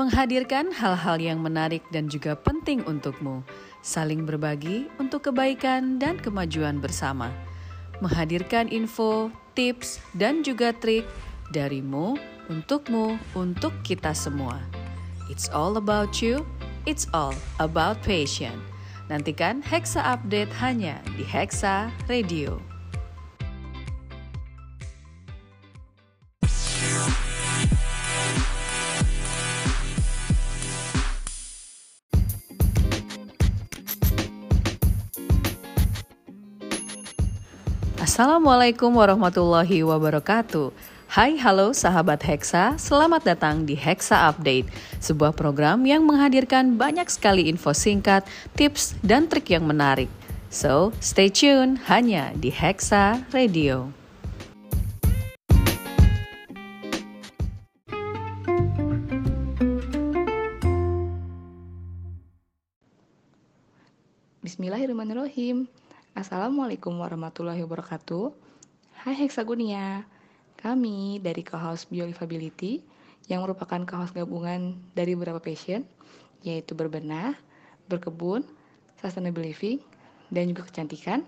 menghadirkan hal-hal yang menarik dan juga penting untukmu, saling berbagi untuk kebaikan dan kemajuan bersama, menghadirkan info, tips, dan juga trik darimu, untukmu, untuk kita semua. It's all about you, it's all about passion. Nantikan Hexa Update hanya di Hexa Radio. Assalamualaikum warahmatullahi wabarakatuh. Hai halo sahabat Hexa, selamat datang di Hexa Update, sebuah program yang menghadirkan banyak sekali info singkat, tips, dan trik yang menarik. So, stay tune hanya di Hexa Radio. Bismillahirrahmanirrahim. Assalamualaikum warahmatullahi wabarakatuh. Hai Hexagonia. Kami dari co-house Biolifability yang merupakan co-house gabungan dari beberapa passion yaitu berbenah, berkebun, sustainable living, dan juga kecantikan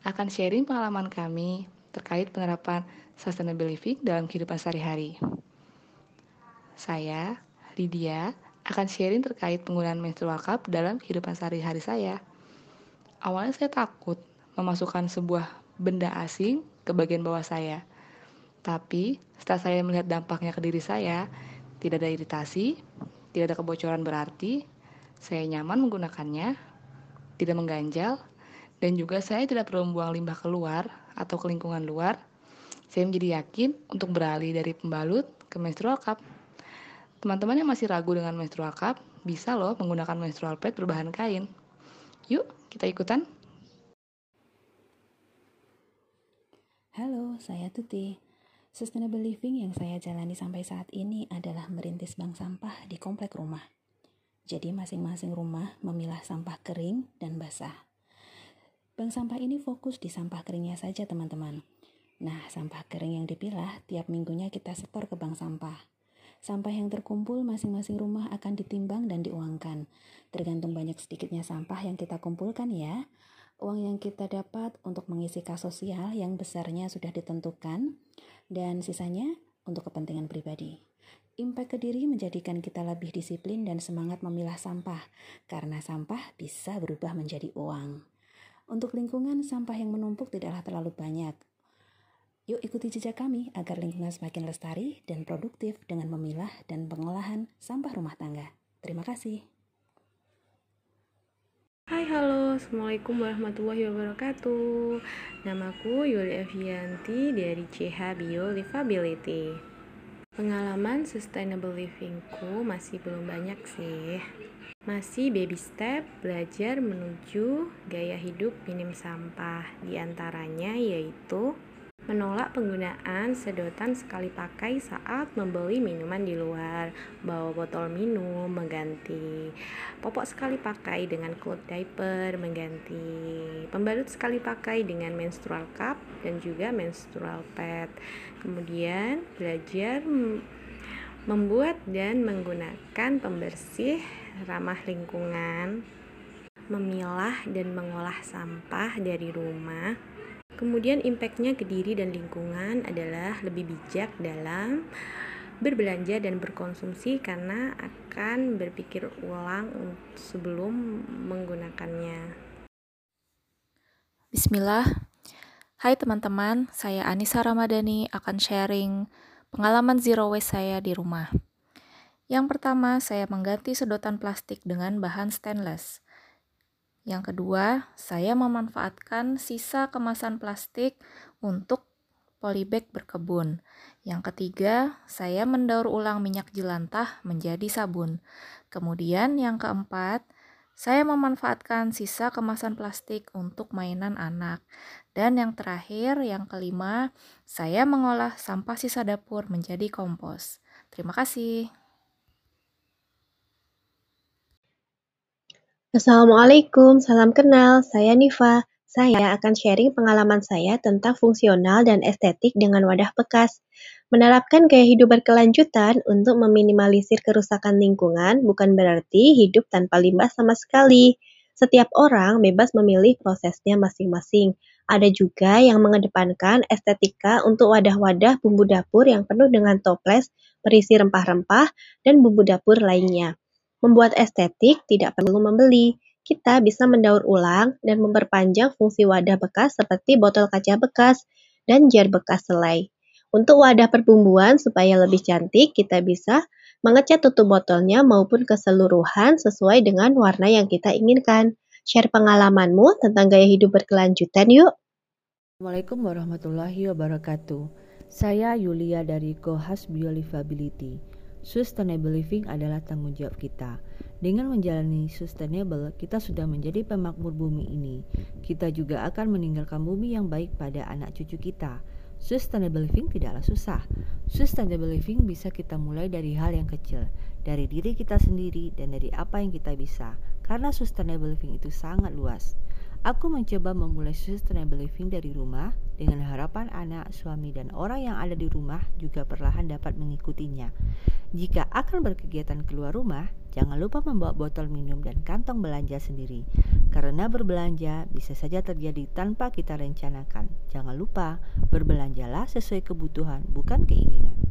akan sharing pengalaman kami terkait penerapan sustainable living dalam kehidupan sehari-hari. Saya, Lydia, akan sharing terkait penggunaan menstrual cup dalam kehidupan sehari-hari saya. Awalnya saya takut memasukkan sebuah benda asing ke bagian bawah saya. Tapi setelah saya melihat dampaknya ke diri saya, tidak ada iritasi, tidak ada kebocoran berarti, saya nyaman menggunakannya, tidak mengganjal, dan juga saya tidak perlu membuang limbah keluar atau ke lingkungan luar. Saya menjadi yakin untuk beralih dari pembalut ke menstrual cup. Teman-teman yang masih ragu dengan menstrual cup, bisa loh menggunakan menstrual pad berbahan kain. Yuk, kita ikutan. Halo, saya Tuti. Sustainable living yang saya jalani sampai saat ini adalah merintis bank sampah di komplek rumah. Jadi masing-masing rumah memilah sampah kering dan basah. Bank sampah ini fokus di sampah keringnya saja teman-teman. Nah, sampah kering yang dipilah tiap minggunya kita setor ke bank sampah. Sampah yang terkumpul masing-masing rumah akan ditimbang dan diuangkan. Tergantung banyak sedikitnya sampah yang kita kumpulkan ya. Uang yang kita dapat untuk mengisi kas sosial yang besarnya sudah ditentukan dan sisanya untuk kepentingan pribadi. Impact ke diri menjadikan kita lebih disiplin dan semangat memilah sampah karena sampah bisa berubah menjadi uang. Untuk lingkungan, sampah yang menumpuk tidaklah terlalu banyak, Yuk ikuti jejak kami agar lingkungan semakin lestari dan produktif dengan memilah dan pengolahan sampah rumah tangga. Terima kasih. Hai halo, Assalamualaikum warahmatullahi wabarakatuh Namaku Yuli Evianti dari CH Bio Livability Pengalaman sustainable livingku masih belum banyak sih masih baby step belajar menuju gaya hidup minim sampah Di antaranya yaitu Menolak penggunaan sedotan sekali pakai saat membeli minuman di luar, bawa botol minum, mengganti. Popok sekali pakai dengan cloth diaper, mengganti. Pembalut sekali pakai dengan menstrual cup dan juga menstrual pad. Kemudian belajar membuat dan menggunakan pembersih ramah lingkungan, memilah dan mengolah sampah dari rumah Kemudian impactnya ke diri dan lingkungan adalah lebih bijak dalam berbelanja dan berkonsumsi karena akan berpikir ulang sebelum menggunakannya. Bismillah. Hai teman-teman, saya Anissa Ramadhani akan sharing pengalaman zero waste saya di rumah. Yang pertama, saya mengganti sedotan plastik dengan bahan stainless. Yang kedua, saya memanfaatkan sisa kemasan plastik untuk polybag berkebun. Yang ketiga, saya mendaur ulang minyak jelantah menjadi sabun. Kemudian yang keempat, saya memanfaatkan sisa kemasan plastik untuk mainan anak. Dan yang terakhir, yang kelima, saya mengolah sampah sisa dapur menjadi kompos. Terima kasih. Assalamualaikum, salam kenal. Saya Niva. Saya akan sharing pengalaman saya tentang fungsional dan estetik dengan wadah bekas. Menerapkan gaya hidup berkelanjutan untuk meminimalisir kerusakan lingkungan bukan berarti hidup tanpa limbah sama sekali. Setiap orang bebas memilih prosesnya masing-masing. Ada juga yang mengedepankan estetika untuk wadah-wadah bumbu dapur yang penuh dengan toples, berisi rempah-rempah, dan bumbu dapur lainnya. Membuat estetik tidak perlu membeli. Kita bisa mendaur ulang dan memperpanjang fungsi wadah bekas seperti botol kaca bekas dan jar bekas selai. Untuk wadah perbumbuan supaya lebih cantik, kita bisa mengecat tutup botolnya maupun keseluruhan sesuai dengan warna yang kita inginkan. Share pengalamanmu tentang gaya hidup berkelanjutan yuk. Assalamualaikum warahmatullahi wabarakatuh. Saya Yulia dari Kohas Biolivability. Sustainable living adalah tanggung jawab kita. Dengan menjalani sustainable, kita sudah menjadi pemakmur bumi ini. Kita juga akan meninggalkan bumi yang baik pada anak cucu kita. Sustainable living tidaklah susah. Sustainable living bisa kita mulai dari hal yang kecil, dari diri kita sendiri dan dari apa yang kita bisa. Karena sustainable living itu sangat luas. Aku mencoba memulai sustainable living dari rumah dengan harapan anak, suami, dan orang yang ada di rumah juga perlahan dapat mengikutinya. Jika akan berkegiatan keluar rumah, jangan lupa membawa botol minum dan kantong belanja sendiri. Karena berbelanja bisa saja terjadi tanpa kita rencanakan. Jangan lupa, berbelanjalah sesuai kebutuhan, bukan keinginan.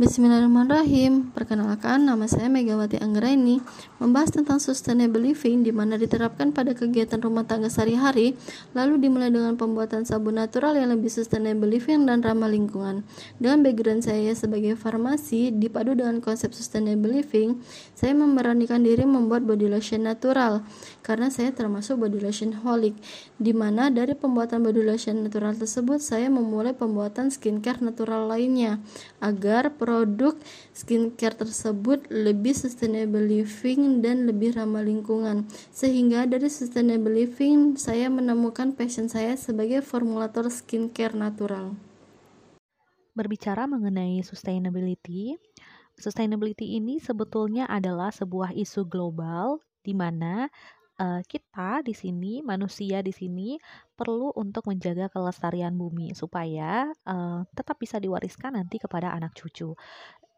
Bismillahirrahmanirrahim. Perkenalkan, nama saya Megawati Anggraini. Membahas tentang sustainable living di mana diterapkan pada kegiatan rumah tangga sehari-hari, lalu dimulai dengan pembuatan sabun natural yang lebih sustainable living dan ramah lingkungan. Dengan background saya sebagai farmasi dipadu dengan konsep sustainable living, saya memberanikan diri membuat body lotion natural karena saya termasuk body lotion holic, di mana dari pembuatan body lotion natural tersebut saya memulai pembuatan skincare natural lainnya agar produk skincare tersebut lebih sustainable living dan lebih ramah lingkungan. Sehingga dari sustainable living saya menemukan passion saya sebagai formulator skincare natural. Berbicara mengenai sustainability, sustainability ini sebetulnya adalah sebuah isu global di mana uh, kita di sini, manusia di sini perlu untuk menjaga kelestarian bumi supaya uh, tetap bisa diwariskan nanti kepada anak cucu.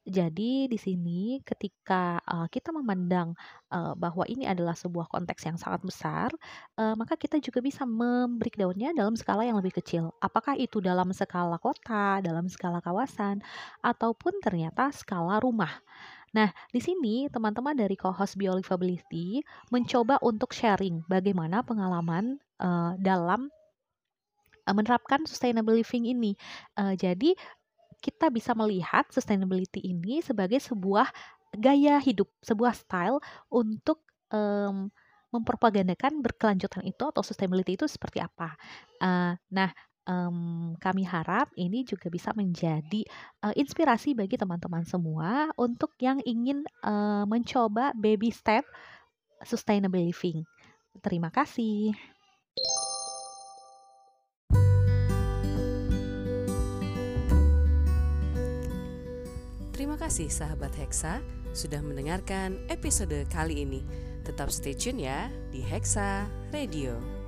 Jadi di sini ketika uh, kita memandang uh, bahwa ini adalah sebuah konteks yang sangat besar, uh, maka kita juga bisa membreakdownnya dalam skala yang lebih kecil. Apakah itu dalam skala kota, dalam skala kawasan, ataupun ternyata skala rumah. Nah, di sini teman-teman dari co-host Biolivability mencoba untuk sharing bagaimana pengalaman uh, dalam menerapkan sustainable living ini. Uh, jadi kita bisa melihat sustainability ini sebagai sebuah gaya hidup, sebuah style untuk um, mempropagandakan berkelanjutan itu atau sustainability itu seperti apa. Uh, nah, um, kami harap ini juga bisa menjadi uh, inspirasi bagi teman-teman semua untuk yang ingin uh, mencoba baby step sustainable living. Terima kasih. Terima kasih sahabat Hexa sudah mendengarkan episode kali ini. Tetap stay tune ya di Hexa Radio.